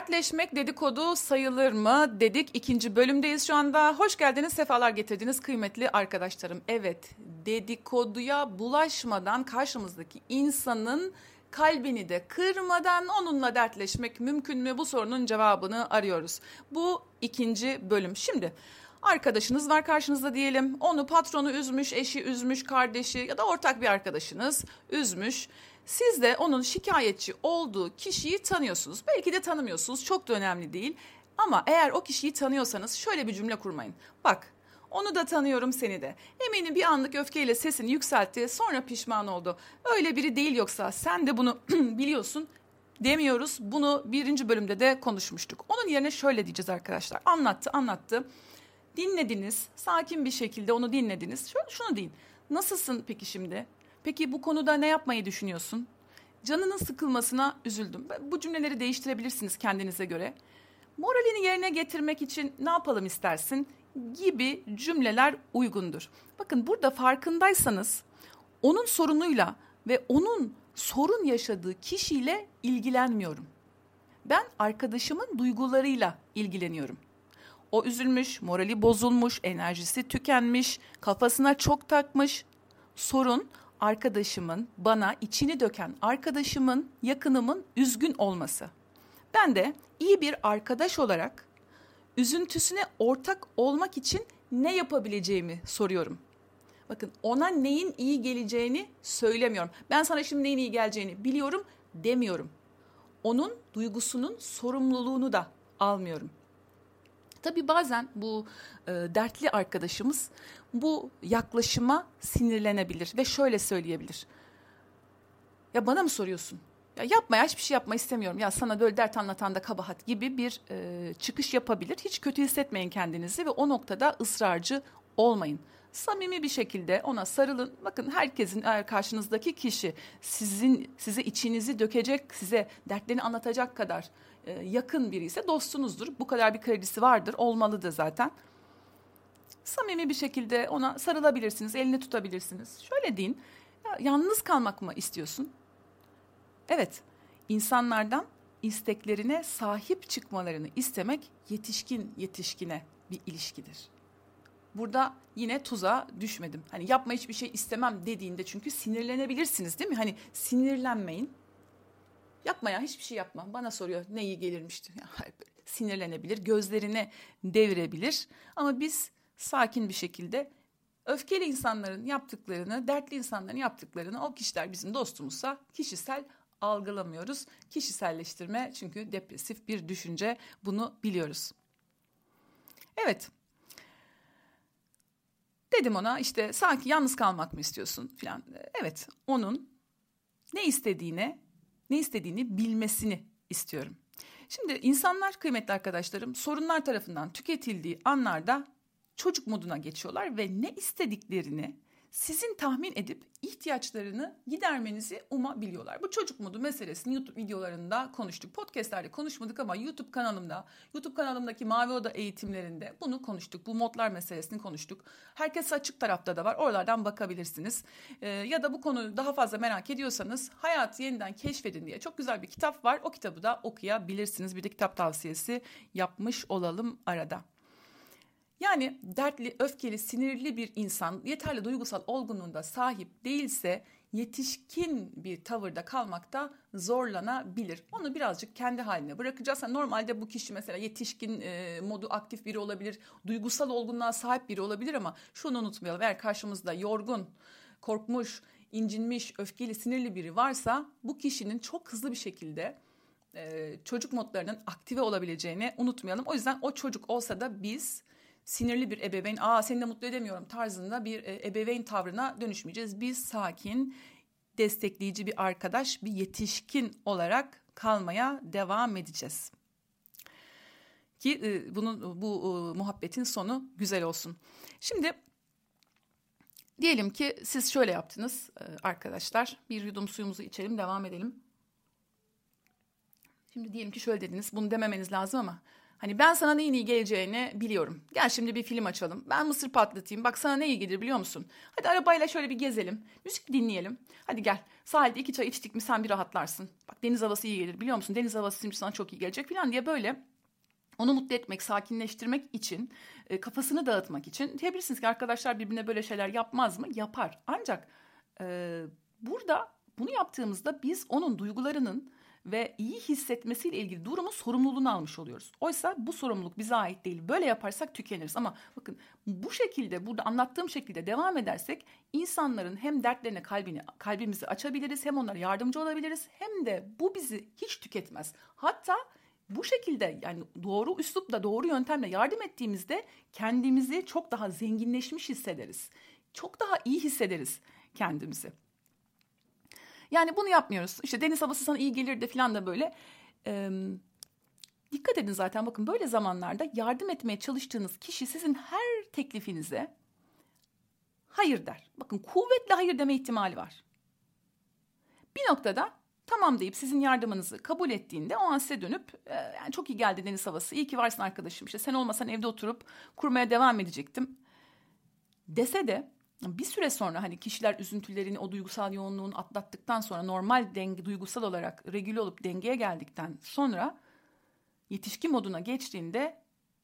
Dertleşmek dedikodu sayılır mı dedik. ikinci bölümdeyiz şu anda. Hoş geldiniz, sefalar getirdiniz kıymetli arkadaşlarım. Evet, dedikoduya bulaşmadan karşımızdaki insanın kalbini de kırmadan onunla dertleşmek mümkün mü? Bu sorunun cevabını arıyoruz. Bu ikinci bölüm. Şimdi arkadaşınız var karşınızda diyelim. Onu patronu üzmüş, eşi üzmüş, kardeşi ya da ortak bir arkadaşınız üzmüş. Siz de onun şikayetçi olduğu kişiyi tanıyorsunuz. Belki de tanımıyorsunuz. Çok da önemli değil. Ama eğer o kişiyi tanıyorsanız şöyle bir cümle kurmayın. Bak onu da tanıyorum seni de. Eminim bir anlık öfkeyle sesini yükseltti sonra pişman oldu. Öyle biri değil yoksa sen de bunu biliyorsun demiyoruz. Bunu birinci bölümde de konuşmuştuk. Onun yerine şöyle diyeceğiz arkadaşlar. Anlattı anlattı. Dinlediniz. Sakin bir şekilde onu dinlediniz. Şöyle şunu deyin. Nasılsın peki şimdi? Peki bu konuda ne yapmayı düşünüyorsun? Canının sıkılmasına üzüldüm. Bu cümleleri değiştirebilirsiniz kendinize göre. Moralini yerine getirmek için ne yapalım istersin gibi cümleler uygundur. Bakın burada farkındaysanız onun sorunuyla ve onun sorun yaşadığı kişiyle ilgilenmiyorum. Ben arkadaşımın duygularıyla ilgileniyorum. O üzülmüş, morali bozulmuş, enerjisi tükenmiş, kafasına çok takmış. Sorun arkadaşımın bana içini döken arkadaşımın, yakınımın üzgün olması. Ben de iyi bir arkadaş olarak üzüntüsüne ortak olmak için ne yapabileceğimi soruyorum. Bakın ona neyin iyi geleceğini söylemiyorum. Ben sana şimdi neyin iyi geleceğini biliyorum demiyorum. Onun duygusunun sorumluluğunu da almıyorum. Tabii bazen bu e, dertli arkadaşımız bu yaklaşıma sinirlenebilir ve şöyle söyleyebilir. Ya bana mı soruyorsun? Ya yapma ya hiçbir şey yapma istemiyorum. Ya sana böyle dert anlatan da kabahat gibi bir e, çıkış yapabilir. Hiç kötü hissetmeyin kendinizi ve o noktada ısrarcı olmayın. Samimi bir şekilde ona sarılın. Bakın herkesin karşınızdaki kişi sizin size içinizi dökecek, size dertlerini anlatacak kadar yakın biri ise dostunuzdur. Bu kadar bir kredisi vardır, olmalı da zaten. Samimi bir şekilde ona sarılabilirsiniz, elini tutabilirsiniz. Şöyle deyin, ya, yalnız kalmak mı istiyorsun? Evet, insanlardan isteklerine sahip çıkmalarını istemek yetişkin yetişkine bir ilişkidir. Burada yine tuza düşmedim. Hani yapma hiçbir şey istemem dediğinde çünkü sinirlenebilirsiniz değil mi? Hani sinirlenmeyin. Yapma ya hiçbir şey yapma. Bana soruyor ne iyi gelirmişti. Ya, sinirlenebilir, gözlerine devirebilir. Ama biz sakin bir şekilde öfkeli insanların yaptıklarını, dertli insanların yaptıklarını o kişiler bizim dostumuzsa kişisel algılamıyoruz. Kişiselleştirme çünkü depresif bir düşünce bunu biliyoruz. Evet. Dedim ona işte sanki yalnız kalmak mı istiyorsun filan. Evet onun ne istediğine ne istediğini bilmesini istiyorum. Şimdi insanlar kıymetli arkadaşlarım sorunlar tarafından tüketildiği anlarda çocuk moduna geçiyorlar ve ne istediklerini sizin tahmin edip ihtiyaçlarını gidermenizi umabiliyorlar. Bu çocuk modu meselesini YouTube videolarında konuştuk. Podcastlerde konuşmadık ama YouTube kanalımda, YouTube kanalımdaki Mavi Oda eğitimlerinde bunu konuştuk. Bu modlar meselesini konuştuk. Herkes açık tarafta da var. Oralardan bakabilirsiniz. Ee, ya da bu konuyu daha fazla merak ediyorsanız Hayatı Yeniden Keşfedin diye çok güzel bir kitap var. O kitabı da okuyabilirsiniz. Bir de kitap tavsiyesi yapmış olalım arada. Yani dertli, öfkeli, sinirli bir insan yeterli duygusal olgunluğunda sahip değilse yetişkin bir tavırda kalmakta zorlanabilir. Onu birazcık kendi haline bırakacağız. Yani normalde bu kişi mesela yetişkin e, modu aktif biri olabilir, duygusal olgunluğa sahip biri olabilir ama şunu unutmayalım. Eğer karşımızda yorgun, korkmuş, incinmiş, öfkeli, sinirli biri varsa bu kişinin çok hızlı bir şekilde e, çocuk modlarının aktive olabileceğini unutmayalım. O yüzden o çocuk olsa da biz sinirli bir ebeveyn, aa seni de mutlu edemiyorum tarzında bir e, ebeveyn tavrına dönüşmeyeceğiz. Biz sakin, destekleyici bir arkadaş, bir yetişkin olarak kalmaya devam edeceğiz. Ki e, bunun bu e, muhabbetin sonu güzel olsun. Şimdi diyelim ki siz şöyle yaptınız arkadaşlar. Bir yudum suyumuzu içelim, devam edelim. Şimdi diyelim ki şöyle dediniz. Bunu dememeniz lazım ama Hani ben sana neyin iyi geleceğini biliyorum. Gel şimdi bir film açalım. Ben mısır patlatayım. Bak sana ne iyi gelir biliyor musun? Hadi arabayla şöyle bir gezelim. Müzik dinleyelim. Hadi gel. Sahilde iki çay içtik mi sen bir rahatlarsın. Bak deniz havası iyi gelir biliyor musun? Deniz havası şimdi sana çok iyi gelecek falan diye böyle onu mutlu etmek, sakinleştirmek için, e, kafasını dağıtmak için diyebilirsiniz ki arkadaşlar birbirine böyle şeyler yapmaz mı? Yapar. Ancak e, burada bunu yaptığımızda biz onun duygularının ve iyi hissetmesiyle ilgili durumun sorumluluğunu almış oluyoruz. Oysa bu sorumluluk bize ait değil. Böyle yaparsak tükeniriz ama bakın bu şekilde burada anlattığım şekilde devam edersek insanların hem dertlerine kalbini kalbimizi açabiliriz hem onlara yardımcı olabiliriz hem de bu bizi hiç tüketmez. Hatta bu şekilde yani doğru üslupla doğru yöntemle yardım ettiğimizde kendimizi çok daha zenginleşmiş hissederiz. Çok daha iyi hissederiz kendimizi. Yani bunu yapmıyoruz. İşte deniz havası sana iyi gelir de falan da böyle. Ee, dikkat edin zaten bakın böyle zamanlarda yardım etmeye çalıştığınız kişi sizin her teklifinize hayır der. Bakın kuvvetle hayır deme ihtimali var. Bir noktada tamam deyip sizin yardımınızı kabul ettiğinde o an size dönüp e, yani çok iyi geldi deniz havası iyi ki varsın arkadaşım işte sen olmasan evde oturup kurmaya devam edecektim dese de bir süre sonra hani kişiler üzüntülerini o duygusal yoğunluğunu atlattıktan sonra normal denge duygusal olarak regüle olup dengeye geldikten sonra yetişkin moduna geçtiğinde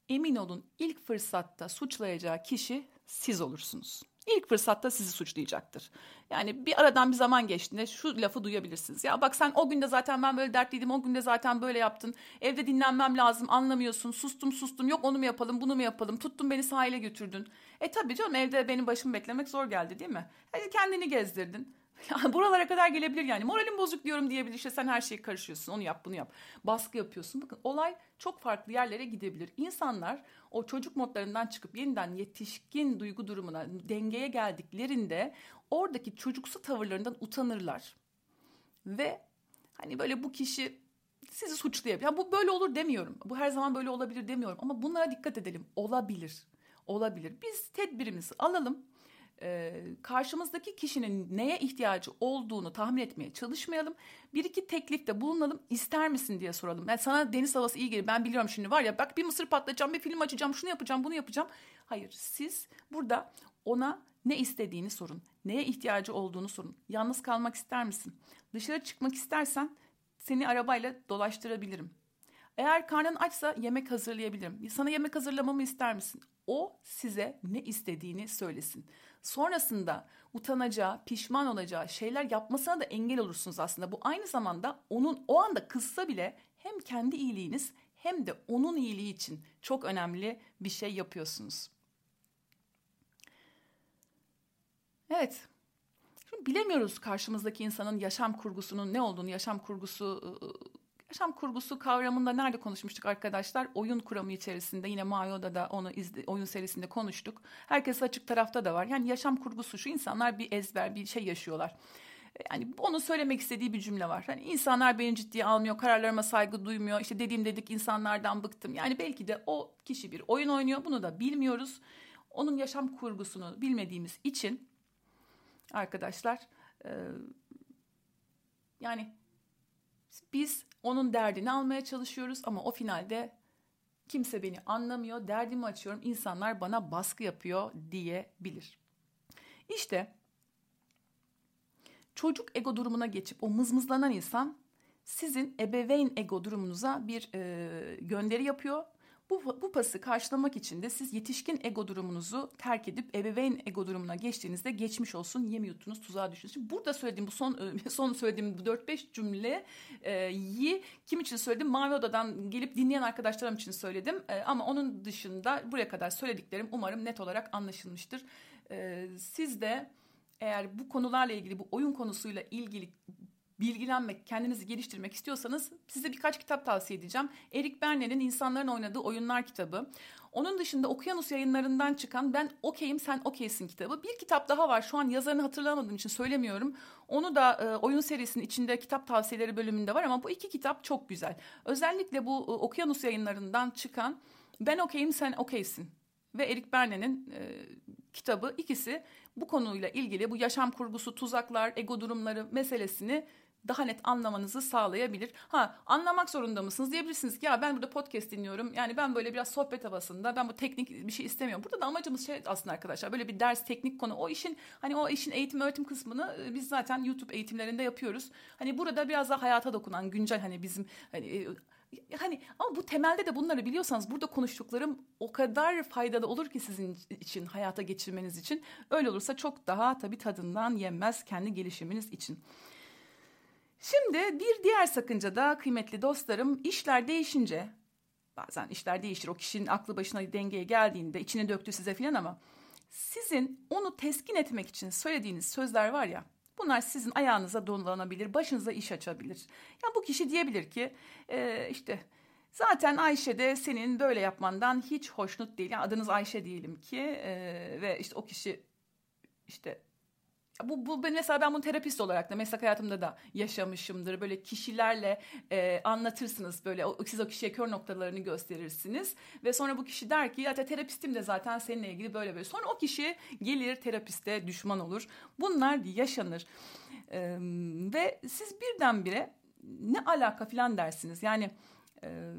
emin olun ilk fırsatta suçlayacağı kişi siz olursunuz. İlk fırsatta sizi suçlayacaktır. Yani bir aradan bir zaman geçtiğinde şu lafı duyabilirsiniz. Ya bak sen o günde zaten ben böyle dertliydim, o günde zaten böyle yaptın. Evde dinlenmem lazım, anlamıyorsun. Sustum sustum, yok onu mu yapalım, bunu mu yapalım. Tuttun beni sahile götürdün. E tabii canım evde benim başımı beklemek zor geldi değil mi? Hadi kendini gezdirdin. Buralara kadar gelebilir yani. Moralim bozuk diyorum diyebilir. İşte sen her şeyi karışıyorsun. Onu yap, bunu yap. Baskı yapıyorsun. Bakın olay çok farklı yerlere gidebilir. İnsanlar o çocuk modlarından çıkıp yeniden yetişkin duygu durumuna, dengeye geldiklerinde oradaki çocuksu tavırlarından utanırlar. Ve hani böyle bu kişi sizi suçlayabilir. Ya bu böyle olur demiyorum. Bu her zaman böyle olabilir demiyorum. Ama bunlara dikkat edelim. Olabilir. Olabilir. Biz tedbirimizi alalım e, karşımızdaki kişinin neye ihtiyacı olduğunu tahmin etmeye çalışmayalım. Bir iki teklifte bulunalım ister misin diye soralım. Yani sana deniz havası iyi gelir ben biliyorum şimdi var ya bak bir mısır patlatacağım bir film açacağım şunu yapacağım bunu yapacağım. Hayır siz burada ona ne istediğini sorun. Neye ihtiyacı olduğunu sorun. Yalnız kalmak ister misin? Dışarı çıkmak istersen seni arabayla dolaştırabilirim. Eğer karnın açsa yemek hazırlayabilirim. Sana yemek hazırlamamı ister misin? O size ne istediğini söylesin. Sonrasında utanacağı, pişman olacağı şeyler yapmasına da engel olursunuz aslında. Bu aynı zamanda onun o anda kızsa bile hem kendi iyiliğiniz hem de onun iyiliği için çok önemli bir şey yapıyorsunuz. Evet. Şimdi bilemiyoruz karşımızdaki insanın yaşam kurgusunun ne olduğunu, yaşam kurgusu Yaşam kurgusu kavramında nerede konuşmuştuk arkadaşlar? Oyun kuramı içerisinde yine Mayo'da da onu izle, oyun serisinde konuştuk. Herkes açık tarafta da var. Yani yaşam kurgusu şu insanlar bir ezber bir şey yaşıyorlar. Yani onu söylemek istediği bir cümle var. Hani insanlar beni ciddiye almıyor, kararlarıma saygı duymuyor. İşte dediğim dedik insanlardan bıktım. Yani belki de o kişi bir oyun oynuyor. Bunu da bilmiyoruz. Onun yaşam kurgusunu bilmediğimiz için arkadaşlar e, yani biz onun derdini almaya çalışıyoruz ama o finalde kimse beni anlamıyor, derdimi açıyorum, insanlar bana baskı yapıyor diyebilir. İşte çocuk ego durumuna geçip o mızmızlanan insan sizin ebeveyn ego durumunuza bir e, gönderi yapıyor bu, bu pası karşılamak için de siz yetişkin ego durumunuzu terk edip ebeveyn ego durumuna geçtiğinizde geçmiş olsun yem yuttunuz tuzağa düştünüz. Şimdi burada söylediğim bu son son söylediğim bu 4-5 cümleyi kim için söyledim? Mavi Oda'dan gelip dinleyen arkadaşlarım için söyledim. E, ama onun dışında buraya kadar söylediklerim umarım net olarak anlaşılmıştır. E, siz de eğer bu konularla ilgili bu oyun konusuyla ilgili bilgilenmek, kendinizi geliştirmek istiyorsanız size birkaç kitap tavsiye edeceğim. Erik Berne'nin İnsanların Oynadığı Oyunlar kitabı. Onun dışında Okyanus yayınlarından çıkan Ben Okeyim Sen Okeysin kitabı. Bir kitap daha var. Şu an yazarını hatırlamadığım için söylemiyorum. Onu da e, oyun serisinin içinde kitap tavsiyeleri bölümünde var ama bu iki kitap çok güzel. Özellikle bu e, Okyanus yayınlarından çıkan Ben Okeyim Sen Okeysin ve Erik Berne'nin e, kitabı ikisi bu konuyla ilgili bu yaşam kurgusu, tuzaklar, ego durumları meselesini daha net anlamanızı sağlayabilir. Ha anlamak zorunda mısınız diyebilirsiniz ki ya ben burada podcast dinliyorum. Yani ben böyle biraz sohbet havasında ben bu teknik bir şey istemiyorum. Burada da amacımız şey aslında arkadaşlar böyle bir ders teknik konu. O işin hani o işin eğitim öğretim kısmını e, biz zaten YouTube eğitimlerinde yapıyoruz. Hani burada biraz daha hayata dokunan güncel hani bizim hani e, hani ama bu temelde de bunları biliyorsanız burada konuştuklarım o kadar faydalı olur ki sizin için hayata geçirmeniz için. Öyle olursa çok daha tabii tadından yenmez kendi gelişiminiz için. Şimdi bir diğer sakınca da kıymetli dostlarım işler değişince bazen işler değişir o kişinin aklı başına dengeye geldiğinde içine döktü size filan ama sizin onu teskin etmek için söylediğiniz sözler var ya Bunlar sizin ayağınıza dolanabilir, başınıza iş açabilir. Ya bu kişi diyebilir ki e, işte zaten Ayşe de senin böyle yapmandan hiç hoşnut değil. Yani adınız Ayşe diyelim ki e, ve işte o kişi işte bu, bu mesela ben bunu terapist olarak da meslek hayatımda da yaşamışımdır. Böyle kişilerle e, anlatırsınız böyle o, siz o kişiye kör noktalarını gösterirsiniz ve sonra bu kişi der ki ya terapistim de zaten seninle ilgili böyle böyle. Sonra o kişi gelir terapiste düşman olur. Bunlar yaşanır e, ve siz birdenbire ne alaka filan dersiniz yani. E,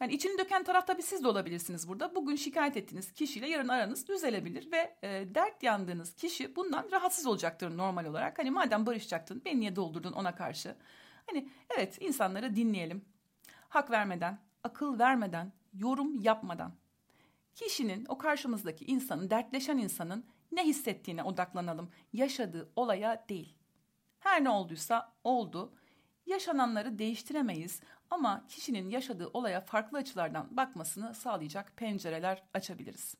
yani içini döken taraf tabii siz de olabilirsiniz burada. Bugün şikayet ettiğiniz kişiyle yarın aranız düzelebilir ve e, dert yandığınız kişi bundan rahatsız olacaktır normal olarak. Hani madem barışacaktın beni niye doldurdun ona karşı? Hani evet insanları dinleyelim. Hak vermeden, akıl vermeden, yorum yapmadan. Kişinin o karşımızdaki insanın, dertleşen insanın ne hissettiğine odaklanalım. Yaşadığı olaya değil. Her ne olduysa oldu. Yaşananları değiştiremeyiz ama kişinin yaşadığı olaya farklı açılardan bakmasını sağlayacak pencereler açabiliriz.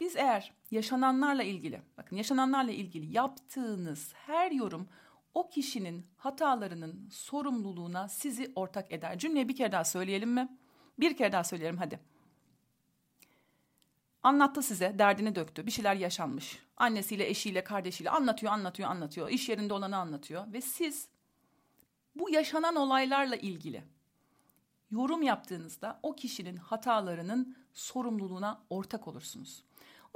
Biz eğer yaşananlarla ilgili, bakın yaşananlarla ilgili yaptığınız her yorum o kişinin hatalarının sorumluluğuna sizi ortak eder. Cümleyi bir kere daha söyleyelim mi? Bir kere daha söyleyelim hadi. Anlattı size, derdini döktü, bir şeyler yaşanmış. Annesiyle, eşiyle, kardeşiyle anlatıyor, anlatıyor, anlatıyor. İş yerinde olanı anlatıyor ve siz bu yaşanan olaylarla ilgili yorum yaptığınızda o kişinin hatalarının sorumluluğuna ortak olursunuz.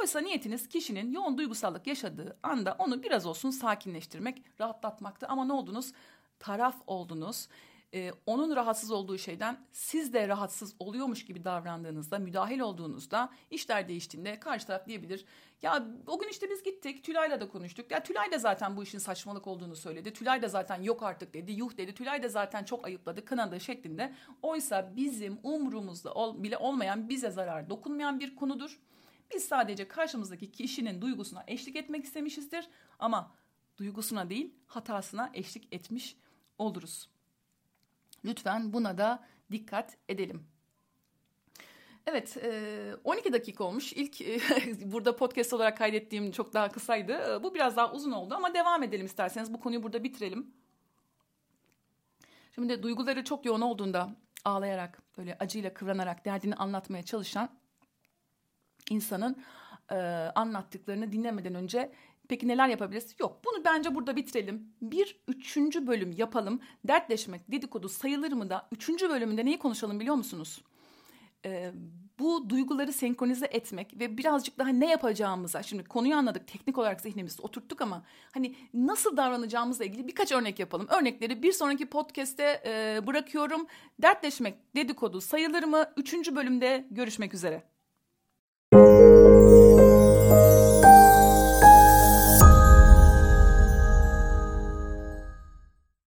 Oysa niyetiniz kişinin yoğun duygusallık yaşadığı anda onu biraz olsun sakinleştirmek, rahatlatmaktı. Ama ne oldunuz? Taraf oldunuz e, onun rahatsız olduğu şeyden siz de rahatsız oluyormuş gibi davrandığınızda, müdahil olduğunuzda işler değiştiğinde karşı taraf diyebilir. Ya o gün işte biz gittik Tülay'la da konuştuk. Ya Tülay da zaten bu işin saçmalık olduğunu söyledi. Tülay da zaten yok artık dedi, yuh dedi. Tülay da zaten çok ayıpladı, kınadı şeklinde. Oysa bizim umrumuzda ol, bile olmayan, bize zarar dokunmayan bir konudur. Biz sadece karşımızdaki kişinin duygusuna eşlik etmek istemişizdir ama duygusuna değil hatasına eşlik etmiş oluruz. Lütfen buna da dikkat edelim. Evet 12 dakika olmuş. İlk burada podcast olarak kaydettiğim çok daha kısaydı. Bu biraz daha uzun oldu ama devam edelim isterseniz. Bu konuyu burada bitirelim. Şimdi de duyguları çok yoğun olduğunda ağlayarak, böyle acıyla kıvranarak derdini anlatmaya çalışan insanın anlattıklarını dinlemeden önce Peki neler yapabiliriz? Yok bunu bence burada bitirelim. Bir üçüncü bölüm yapalım. Dertleşmek dedikodu sayılır mı da üçüncü bölümünde neyi konuşalım biliyor musunuz? Ee, bu duyguları senkronize etmek ve birazcık daha ne yapacağımıza şimdi konuyu anladık teknik olarak zihnimizde oturttuk ama hani nasıl davranacağımızla ilgili birkaç örnek yapalım. Örnekleri bir sonraki podcast'te e, bırakıyorum. Dertleşmek dedikodu sayılır mı? Üçüncü bölümde görüşmek üzere.